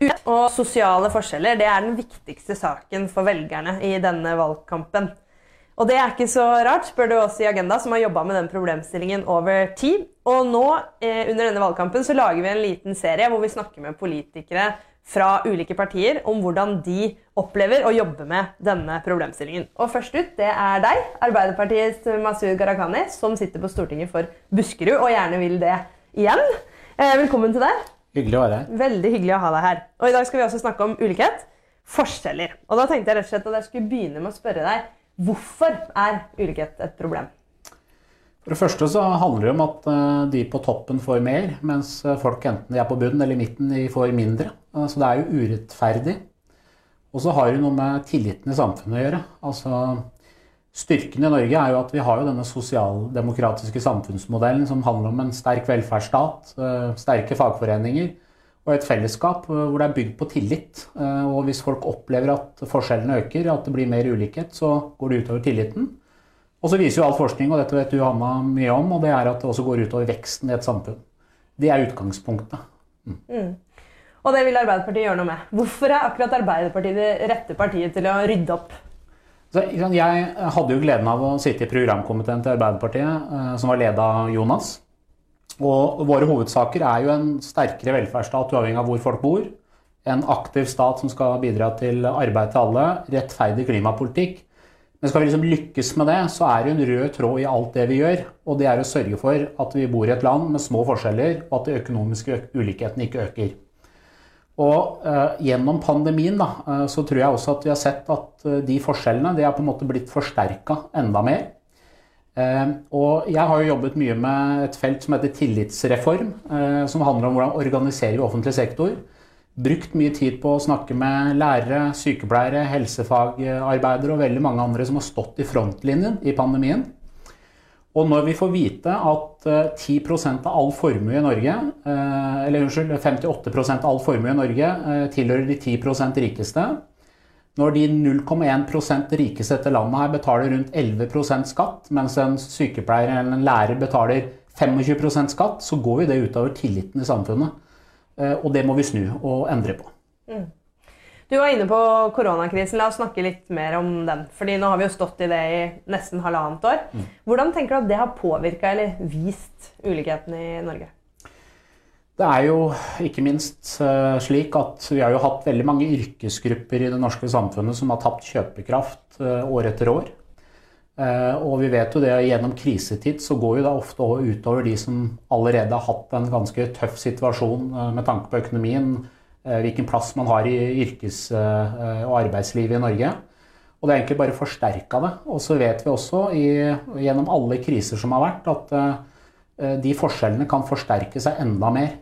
Og sosiale forskjeller det er den viktigste saken for velgerne i denne valgkampen. Og det er ikke så rart, spør du oss i Agenda, som har jobba med den problemstillingen over tid. Og nå, eh, under denne valgkampen, så lager vi en liten serie hvor vi snakker med politikere fra ulike partier om hvordan de opplever å jobbe med denne problemstillingen. Og først ut, det er deg, Arbeiderpartiets Masud Gharahkhani, som sitter på Stortinget for Buskerud og gjerne vil det igjen. Eh, velkommen til deg. Hyggelig å være her. Veldig hyggelig å ha deg her. Og I dag skal vi også snakke om ulikhet. Forskjeller. Og da tenkte jeg rett og slett at jeg skulle begynne med å spørre deg hvorfor er ulikhet et problem? For det første så handler det om at eh, de på toppen får mer, mens eh, folk enten de er på bunnen eller i midten, de får mindre. Eh, så det er jo urettferdig. Og så har det noe med tilliten i samfunnet å gjøre. Altså, Styrken i Norge er jo at vi har jo denne sosialdemokratiske samfunnsmodellen som handler om en sterk velferdsstat, sterke fagforeninger og et fellesskap hvor det er bygd på tillit. Og hvis folk opplever at forskjellene øker, at det blir mer ulikhet, så går det utover tilliten. Og så viser jo all forskning, og dette vet du Hanna mye om, og det er at det også går utover veksten i et samfunn. Det er utgangspunktet. Mm. Mm. Og det vil Arbeiderpartiet gjøre noe med. Hvorfor er akkurat Arbeiderpartiet det rette partiet til å rydde opp? Så, jeg hadde jo gleden av å sitte i programkomiteen til Arbeiderpartiet, eh, som var ledet av Jonas. Og våre hovedsaker er jo en sterkere velferdsstat uavhengig av hvor folk bor. En aktiv stat som skal bidra til arbeid til alle. Rettferdig klimapolitikk men skal vi liksom lykkes med det, så er det en rød tråd i alt det vi gjør. Og det er å sørge for at vi bor i et land med små forskjeller, og at de økonomiske ulikhetene ikke øker. Og uh, gjennom pandemien da, uh, så tror jeg også at vi har sett at uh, de forskjellene de har på en måte blitt forsterka enda mer. og jeg har jo jobbet mye med et felt som heter tillitsreform, som handler om hvordan organiserer vi offentlig sektor brukt mye tid på å snakke med lærere, sykepleiere, helsefagarbeidere og veldig mange andre som har stått i frontlinjen i pandemien. Og når vi får vite at 10 eh, av all formue i Norge, eh, eller unnskyld, 58% av all formue i Norge eh, tilhører de 10% rikeste, når de 0,1% rikeste etter landet her betaler rundt 11% skatt, mens en sykepleier eller en lærer betaler 25% skatt, så går jo det utover tilliten i samfunnet. Og det må vi snu og endre på. Mm. Du var inne på koronakrisen. La oss snakke litt mer om den. Fordi nå har vi jo stått i det i nesten halvannet år. Mm. Hvordan tenker du at det har påvirka eller vist ulikheten i Norge? Det er jo ikke minst eh, slik at vi har jo hatt veldig mange yrkesgrupper i det norske samfunnet som har tapt kjøpekraft eh, år etter år. Eh, og vi vet jo det gjennom krisetid så går jo det ofte utover de som allerede har hatt en ganske tøff situasjon med tanke på økonomien, hvilken plass man har i yrkes- og arbeidslivet i Norge. Og det er egentlig bare forsterka det. Og så vet vi også i, gjennom alle kriser som har vært, at de forskjellene kan forsterke seg enda mer.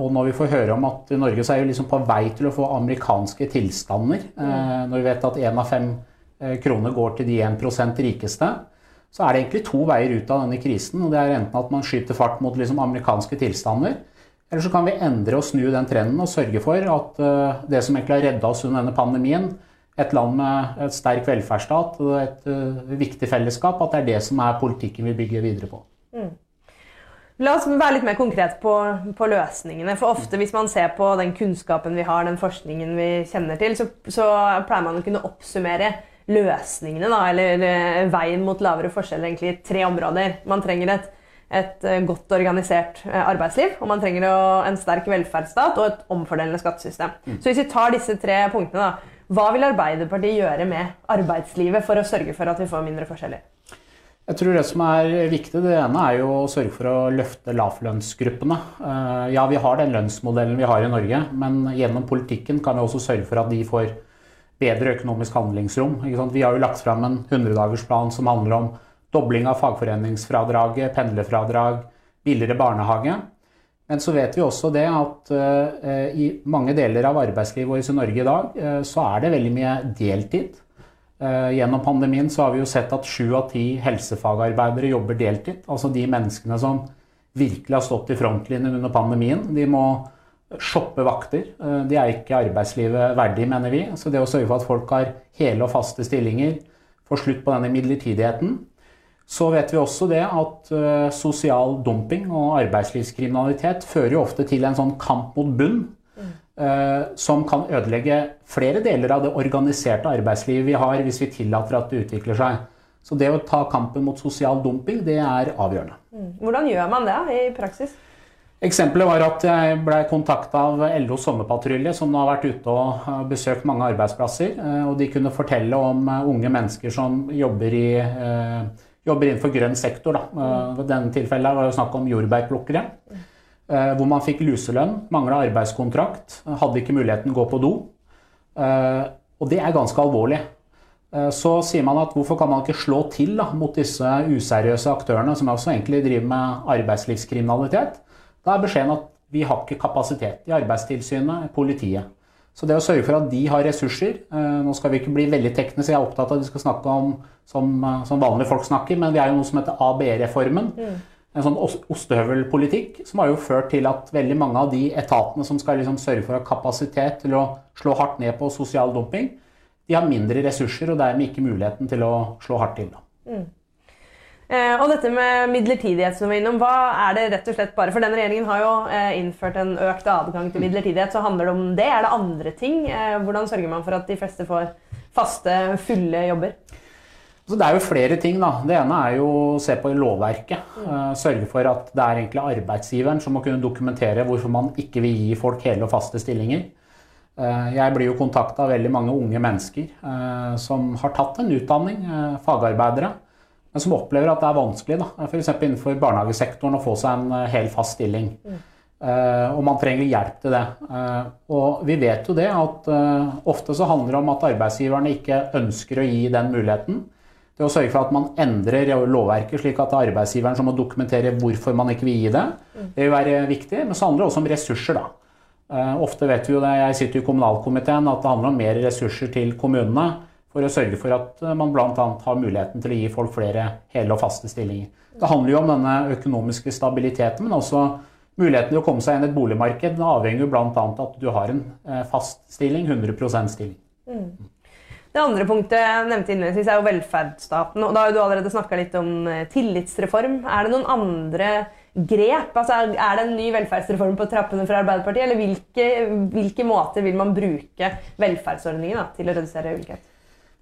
Og når vi får høre om at i Norge så er vi liksom på vei til å få amerikanske tilstander, når vi vet at én av fem Eh, kroner går til de 1% rikeste, så er det egentlig to veier ut av denne krisen. og Det er enten at man skyter fart mot liksom amerikanske tilstander, eller så kan vi endre og snu den trenden og sørge for at eh, det som egentlig har redda oss under denne pandemien, et land med et sterk velferdsstat og et uh, viktig fellesskap, at det er det som er politikken vi bygger videre på. Mm. La oss være litt mer konkret på, på, løsningene. For ofte hvis man ser på den kunnskapen vi har, den forskningen vi kjenner til, så, så pleier man å kunne oppsummere løsningene, da, eller eh, veien mot lavere forskjeller, egentlig i tre områder. Man trenger et, et eh, godt organisert eh, arbeidsliv, og man trenger en sterk velferdsstat og et omfordelende skattesystem. Mm. Så hvis vi tar disse tre punktene, da, hva vil Arbeiderpartiet gjøre med arbeidslivet for å sørge for at vi får mindre forskjeller? Jeg tror Det som er viktig, det ene er jo å sørge for å løfte lavlønnsgruppene. Ja, vi har den lønnsmodellen vi har i Norge, men gjennom politikken kan vi også sørge for at de får bedre økonomisk handlingsrom. Vi har jo lagt fram en 100-dagersplan som handler om dobling av fagforeningsfradraget, pendlerfradrag, billigere barnehage. Men så vet vi også det at uh, i mange deler av arbeidslivet vårt i Norge i dag, uh, så er det veldig mye deltid. Uh, gjennom pandemien så har vi jo sett at sju av ti helsefagarbeidere jobber deltid. Altså de menneskene som virkelig har stått i frontlinjen under pandemien. De må shoppe vakter. De er ikke arbeidslivet verdig, mener vi. Så det å sørge for at folk har hele og faste stillinger, får slutt på denne midlertidigheten. Så vet vi også det at uh, sosial dumping og arbeidslivskriminalitet fører jo ofte til en sånn kamp mot bunn. Mm. som kan ødelegge flere deler av det organiserte arbeidslivet vi har, hvis vi tillater at det utvikler seg. Så det å ta kampen mot sosial dumping, det er avgjørende. Mm. Hvordan gjør man det i praksis? Eksempelet var at jeg ble kontakta av LO sommerpatrulje, som har vært ute og besøkt mange arbeidsplasser. Og de kunne fortelle om unge mennesker som jobber, i, jobber innenfor grønn sektor. Da. I denne tilfellet var det snakk om jordbærplukkere. Hvor man fikk luselønn, mangla arbeidskontrakt, hadde ikke muligheten å gå på do. Og det er ganske alvorlig. Så sier man at hvorfor kan man ikke slå til da, mot disse useriøse aktørene, som også egentlig driver med arbeidslivskriminalitet? Da er beskjeden at vi har ikke kapasitet i Arbeidstilsynet, politiet. Så det å sørge for at de har ressurser Nå skal vi ikke bli veldig tekniske, jeg er opptatt av at vi skal snakke om som, som vanlige folk snakker, men vi er jo noe som heter ABE-reformen. Mm. En sånn ostehøvelpolitikk som har jo ført til at veldig mange av de etatene som skal liksom sørge for å ha kapasitet til å slå hardt ned på sosial dumping, de har mindre ressurser og dermed ikke muligheten til å slå hardt til. Mm. Eh, og dette med midlertidighet som vi var innom, hva er det rett og slett bare For denne regjeringen har jo eh, innført en økt adgang til midlertidighet. Så handler det om det? Er det andre ting? Eh, hvordan sørger man for at de fleste får faste, fulle jobber? Så det er jo flere ting. da. Det ene er jo å se på lovverket. Sørge for at det er egentlig arbeidsgiveren som må kunne dokumentere hvorfor man ikke vil gi folk hele og faste stillinger. Jeg blir jo kontakta av veldig mange unge mennesker som har tatt en utdanning, fagarbeidere men som opplever at det er vanskelig, f.eks. innenfor barnehagesektoren, å få seg en uh, hel fast stilling. Mm. Uh, og man trenger hjelp til det. Uh, og vi vet jo det at ofte så handler det om at arbeidsgiverne ikke ønsker å gi den muligheten. Det å sørge for at man endrer lovverket slik at det er arbeidsgiveren som må dokumentere hvorfor man ikke vil gi det, mm. det vil være viktig. Men så handler det også om ressurser, da. Ofte vet vi jo det, jeg sitter i kommunalkomiteen, at det handler om mer ressurser til kommunene for å sørge for at eh, man bl.a. har muligheten til å gi folk flere hele og faste stillinger. Det handler jo om denne økonomiske stabiliteten, men også muligheten til å komme seg inn i et boligmarked. Det avhenger jo bl.a. av at du har en eh, fast stilling, 100% stilling. Mm. Det andre punktet jeg nevnte innledningsvis, er jo velferdsstaten. og Da har du allerede snakka litt om eh, tillitsreform. Er det noen andre grep? Altså, er det en ny velferdsreform på trappene fra Arbeiderpartiet? Eller hvilke, hvilke måter vil man bruke velferdsordningen til å redusere ulikhet?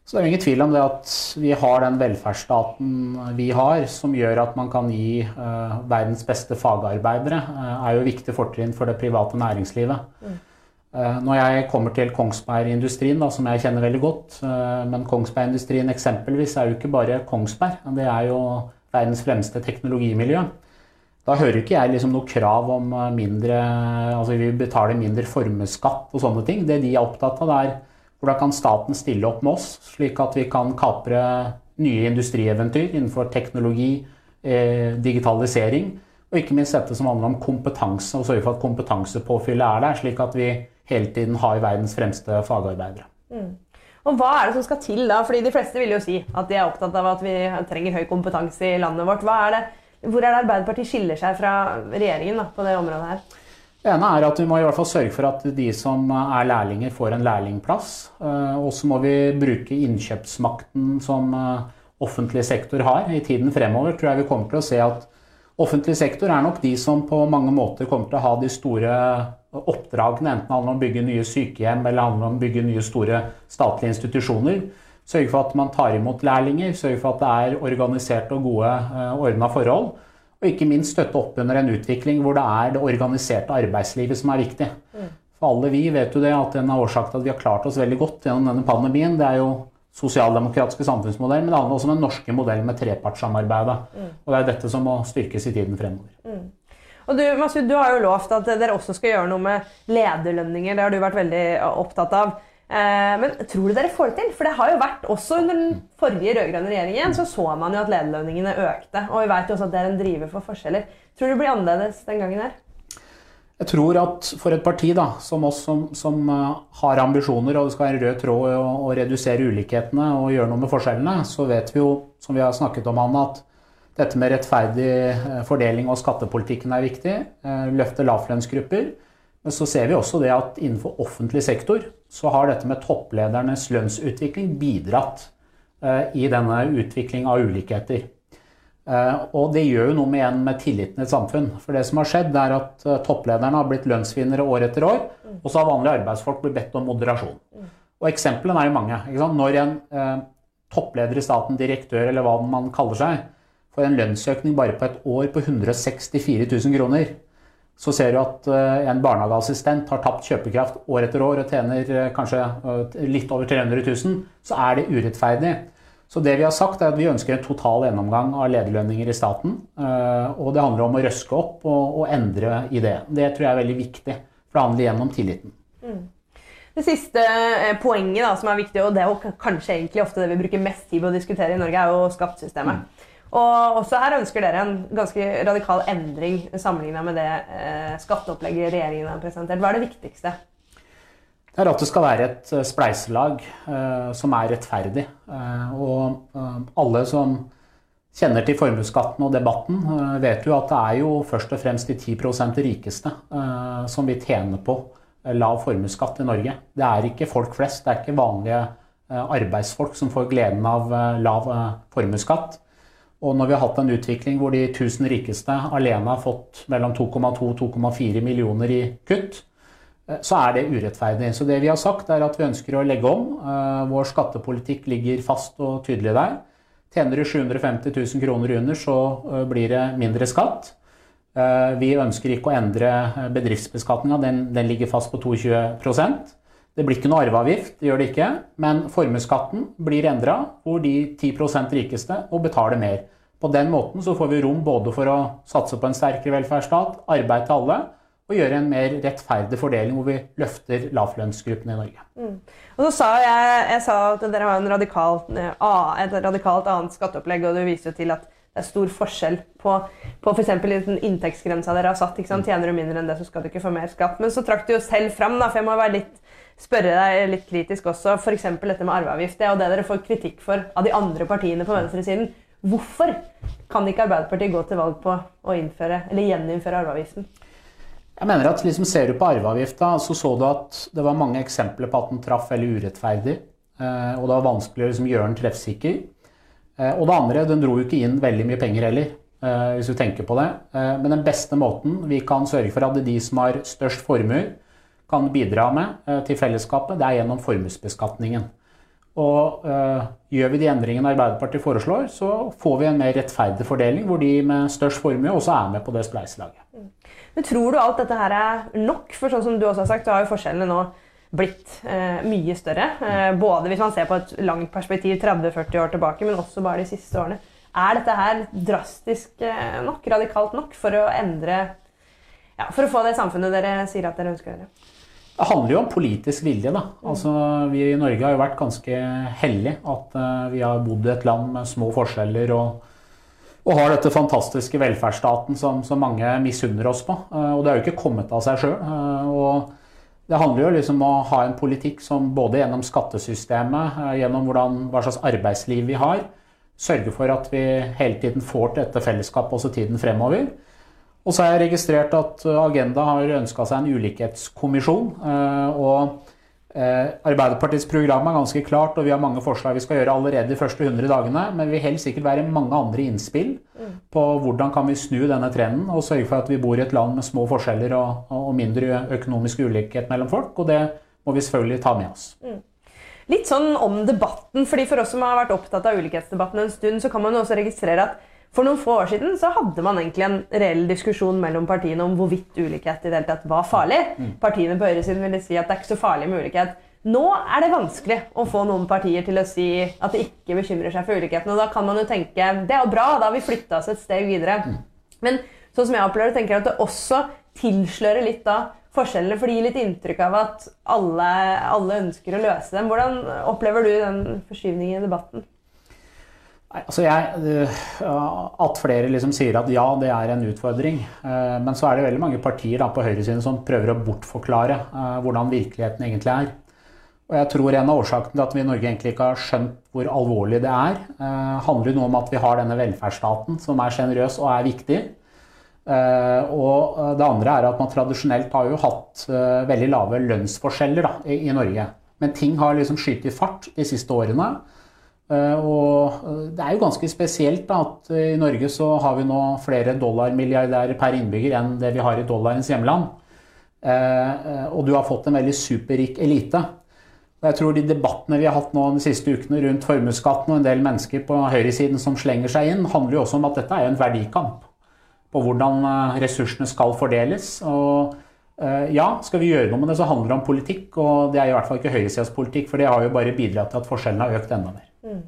Så det er ingen tvil om det at vi har den velferdsstaten vi har, som gjør at man kan gi uh, verdens beste fagarbeidere, uh, er jo viktig fortrinn for det private næringslivet. Mm. Uh, når jeg kommer til Kongsberg-industrien, som jeg kjenner veldig godt Men Kongsberg-industrien eksempelvis er jo ikke bare Kongsberg, det er jo verdens fremste teknologimiljø. Da hører ikke jeg liksom noe krav om mindre Altså vi betaler mindre formuesskatt og sånne ting. Det de er opptatt av, det er hvordan kan staten stille opp med oss, slik at vi kan kapre nye industrieventyr innenfor teknologi, eh, digitalisering, og ikke minst dette som handler om kompetanse, og sørge for at kompetansepåfyllet er der, slik at vi hele tiden har verdens fremste fagarbeidere. Mm. Og Hva er det som skal til da? Fordi De fleste vil jo si at de er opptatt av at vi trenger høy kompetanse i landet vårt. Er det, hvor er det Arbeiderpartiet skiller seg fra regjeringen da, på det området her? Det ene er at vi må i hvert fall sørge for at de som er lærlinger, får en lærlingplass. Eh, og så må vi bruke innkjøpsmakten som eh, offentlig sektor har. I tiden fremover tror jeg vi kommer til å se at offentlig sektor er nok de som på mange måter kommer til å ha de store oppdragene, enten det handler om å bygge nye sykehjem eller handler om å bygge nye store statlige institusjoner. Sørge for at man tar imot lærlinger, sørge for at det er organiserte og gode, eh, ordna forhold. Og ikke minst støtte opp under en utvikling hvor det er det organiserte arbeidslivet som er viktig. Mm. For alle vi vet jo det at en av årsakene til at vi har klart oss veldig godt gjennom denne pandemien, det er jo sosialdemokratiske samfunnsmodell, men det handler også om den norske modellen med trepartssamarbeidet. Mm. Og det er dette som må styrkes i tiden fremover. Mm. Og du, Masud, du har jo lovt at dere også skal gjøre noe med lederlønninger. Det har du vært veldig opptatt av. Eh, men tror du dere får det til? For det har jo vært også under den forrige rød-grønne regjeringen så så man jo at lederlønningene økte. Og vi vet jo også at det er en driver for forskjeller. Tror du det blir annerledes den gangen her? Jeg tror at for et parti da, som oss som, som uh, har ambisjoner og det skal være en rød tråd å redusere ulikhetene og gjøre noe med forskjellene, så vet vi jo, som vi har snakket om, Anna, at dette med rettferdig uh, fordeling og skattepolitikken er viktig. Løfte lavlønnsgrupper. Men så ser vi også det at innenfor offentlig sektor så har dette med toppledernes lønnsutvikling bidratt eh, i denne utvikling av ulikheter. Og det gjør jo noe med, igjen med tilliten i et samfunn. For det som har skjedd, er at topplederne har blitt lønnsvinnere år etter år, og så har vanlige arbeidsfolk blitt bedt om moderasjon. Og eksemplene er jo mange. Når en eh, toppleder i staten, direktør eller hva man kaller seg, får en lønnsøkning bare på et år på 164 000 kroner, så ser du at eh, en barnehageassistent har tapt kjøpekraft år etter år og tjener eh, kanskje eh, litt over 300 000, så er det urettferdig. Så det vi har sagt er at Vi ønsker en total gjennomgang av lederlønninger i staten. Og det handler om å røske opp og, og endre i det. Det tror jeg er veldig viktig, for det handler igjen om tilliten. Mm. Det siste poenget da, som er viktig, og det er kanskje egentlig ofte det vi bruker mest tid på å diskutere i Norge, er jo skattesystemet. Mm. Og også her ønsker dere en ganske radikal endring sammenligna med det eh, skatteopplegget regjeringen har presentert. Hva er det viktigste? Det er at det skal være et eh, spleiselag eh, som er rettferdig. Og alle som kjenner til formuesskatten og debatten, vet jo at det er jo først og fremst de 10% rikeste som vil tjene på lav formuesskatt i Norge. Det er ikke folk flest, det er ikke vanlige arbeidsfolk som får gleden av lav formuesskatt. Og når vi har hatt en utvikling hvor de 1000 rikeste alene har fått mellom 2,2 og 2,4 millioner i kutt, eh, så er det urettferdig. Så det vi har sagt, er at vi ønsker å legge om. Eh, vår skattepolitikk ligger fast og tydelig der. Tjener du 750 000 kroner under, så eh, blir det mindre skatt. Vi ønsker ikke å endre bedriftsbeskatninga, den, den, ligger fast på 22 Det blir ikke noe arveavgift, det gjør det ikke. Men formuesskatten blir endra, hvor de 10% rikeste må betale mer. På den måten så får vi rom både for å satse på en sterkere velferdsstat, arbeid til alle, og gjøre en mer rettferdig fordeling hvor vi løfter lavlønnsgruppene i Norge. Mm. Og så sa jeg, jeg sa at dere har en eh, et radikalt annet skatteopplegg, og du viser til at det er stor forskjell på, på f.eks. inntektsgrensa dere har satt. Tjener du mindre enn det, så skal du ikke få mer skatt. Men så trakk du jo selv fram, da, for jeg må være litt, spørre deg litt kritisk også, f.eks. dette med arveavgift. Det jo det dere får kritikk for av de andre partiene på venstresiden. Hvorfor kan ikke Arbeiderpartiet gå til valg på å innføre, eller gjeninnføre arveavgiften? Jeg mener at liksom Ser du på arveavgifta, så så du at det var mange eksempler på at den traff veldig urettferdig. Eh, og det var vanskelig å liksom gjøre den treffsikker. Eh, og det andre, den dro jo ikke inn veldig mye penger heller, eh, hvis du tenker på det. Men den beste måten vi kan sørge for at de som har størst formuer, kan bidra med til fellesskapet, det er gjennom formuesbeskatningen. Og øh, gjør vi de endringene Arbeiderpartiet foreslår, så får vi en mer rettferdig fordeling, hvor de med størst formue også er med på det spleiselaget. Mm. Men tror du alt dette her er nok? For sånn som du også har sagt, så har jo forskjellene nå blitt eh, mye større. Eh, både hvis man ser på et langt perspektiv 30-40 år tilbake, men også bare de siste årene. Er dette her drastisk eh, nok, radikalt nok, for å endre ja, For å få det samfunnet dere sier at dere ønsker å gjøre? Det handler jo om politisk vilje. da. Altså, Vi i Norge har jo vært ganske heldige at uh, vi har bodd i et land med små forskjeller og, og har dette fantastiske velferdsstaten som, som mange misunner oss på. Uh, og det har jo ikke kommet av seg sjøl. Uh, det handler jo liksom om å ha en politikk som både gjennom skattesystemet, gjennom hvordan, hva slags arbeidsliv vi har, sørger for at vi hele tiden får til dette fellesskapet også tiden fremover. Og så har jeg registrert at uh, Agenda har ønska seg en ulikhetskommisjon. Uh, og uh, Arbeiderpartiets program er ganske klart, og vi har mange forslag vi skal gjøre allerede de første 100 dagene. Men vi vil helt sikkert være mange andre innspill mm. på hvordan kan vi snu denne trenden og sørge for at vi bor i et land med små forskjeller og, og mindre økonomisk ulikhet mellom folk. Og det må vi selvfølgelig ta med oss. Mm. Litt sånn om debatten, fordi For oss som har vært opptatt av ulikhetsdebatten en stund, så kan man jo også registrere at for noen få år siden så hadde man egentlig en reell diskusjon mellom partiene om hvorvidt ulikhet i det hele tatt var farlig. Mm. Partiene på høyresiden ville si at det er ikke så farlig med ulikhet. Nå er det vanskelig å få noen partier til å si at de ikke bekymrer seg for ulikheten. Og da kan man jo tenke det er jo bra, da har vi flytta oss et steg videre. Mm. Men sånn som jeg opplever det, tenker jeg at det også tilslører litt da forskjellene, for det gir litt inntrykk av at alle, alle ønsker å løse dem. Hvordan opplever du den forskyvningen i debatten? Altså jeg, At flere liksom sier at ja, det er en utfordring. Eh, men så er det veldig mange partier på høyresiden som prøver å bortforklare eh, hvordan virkeligheten egentlig er. Og jeg tror En av årsakene til at vi i Norge egentlig ikke har skjønt hvor alvorlig det er, eh, handler jo noe om at vi har denne velferdsstaten som er sjenerøs og er viktig. Og det andre er at man tradisjonelt har jo hatt veldig lave lønnsforskjeller da, i Norge. Men ting har liksom skutt i fart de siste årene. Og det er jo ganske spesielt at i Norge så har vi nå flere dollarmilliardærer per innbygger enn det vi har i dollarens hjemland. Og du har fått en veldig superrik elite. Og jeg tror De debattene vi har hatt nå de siste ukene rundt formuesskatten og en del mennesker på høyresiden som slenger seg inn, handler jo også om at dette er en verdikamp på hvordan ressursene skal fordeles. Og ja, skal vi gjøre noe med det, så handler det om politikk. Og det er i hvert fall ikke høyresidas politikk, for det har jo bare bidratt til at forskjellene har økt enda mer. Mm.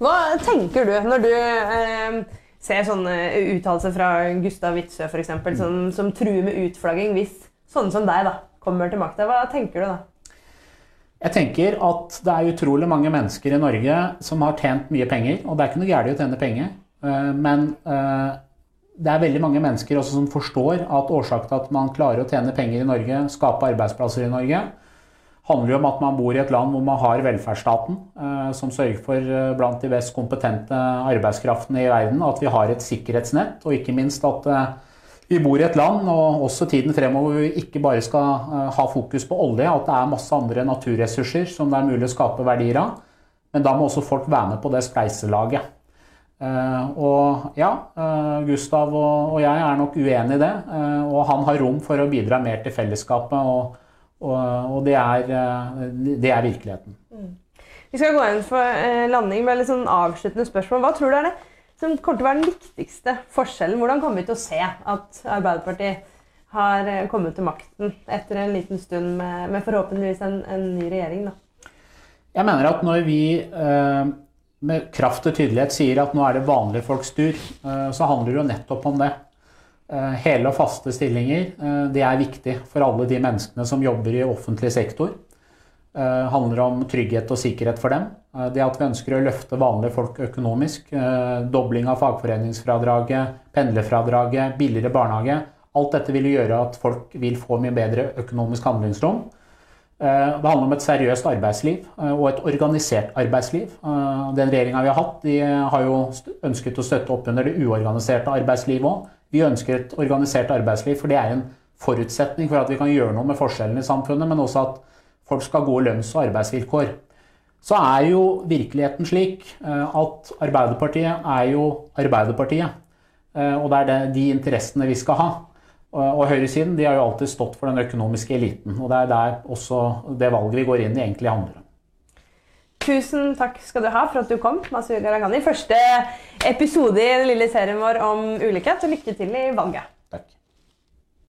Hva tenker du når du eh, ser sånne uttalelser fra Gustav Witzøe f.eks., som, som truer med utflagging hvis sånne som deg da, kommer til makta? Hva tenker du da? Jeg tenker at det er utrolig mange mennesker i Norge som har tjent mye penger. Og det er ikke noe galt i å tjene penger, men det er veldig mange mennesker også som forstår at årsaken til at man klarer å tjene penger i Norge, skape arbeidsplasser i Norge, handler jo om at man bor i et land hvor man har velferdsstaten, som sørger for blant de best kompetente arbeidskraftene i verden, at vi har et sikkerhetsnett, og ikke minst at vi bor i et land, og også tiden fremover, hvor vi ikke bare skal ha fokus på olje, at det er masse andre naturressurser som det er mulig å skape verdier av. Men da må også folk være med på det spleiselaget. Og ja, Gustav og jeg er nok uenig i det. Og han har rom for å bidra mer til fellesskapet, og, og, og det, er, det, er, virkeligheten. Mm. Vi skal gå inn for landing med litt sånn avsluttende spørsmål. Hva tror du er det som kommer til å være den viktigste forskjellen? Hvordan kommer vi til å se at Arbeiderpartiet har eh, kommet til makten etter en liten stund med, med forhåpentligvis en, en, ny regjering? Da? Jeg mener at når vi eh, med kraft og tydelighet sier at nå er det vanlige folks tur, eh, så handler det jo nettopp om det. Eh, hele og faste stillinger, eh, det er viktig for alle de menneskene som jobber i offentlig sektor. Det handler om trygghet og sikkerhet for dem. Det at vi ønsker å løfte vanlige folk økonomisk. Dobling av fagforeningsfradraget, pendlerfradraget, billigere barnehage. Alt dette vil gjøre at folk vil få mye bedre økonomisk handlingsrom. Det handler om et seriøst arbeidsliv og et organisert arbeidsliv. Den regjeringa vi har hatt, de har jo ønsket å støtte opp under det uorganiserte arbeidslivet òg. Vi ønsker et organisert arbeidsliv, for det er en forutsetning for at vi kan gjøre noe med forskjellene i samfunnet, men også at folk skal ha gode lønns- og arbeidsvilkår. Så er jo virkeligheten slik at Arbeiderpartiet er jo Arbeiderpartiet. Og det er de interessene vi skal ha. Og høyresiden de har jo alltid stått for den økonomiske eliten. Og det er der også det valget vi går inn i, egentlig handler om. Tusen takk skal du ha for at du kom, Masud Gharahkhani. Første episode i den lille serien vår om ulikhet. Og lykke til i valget.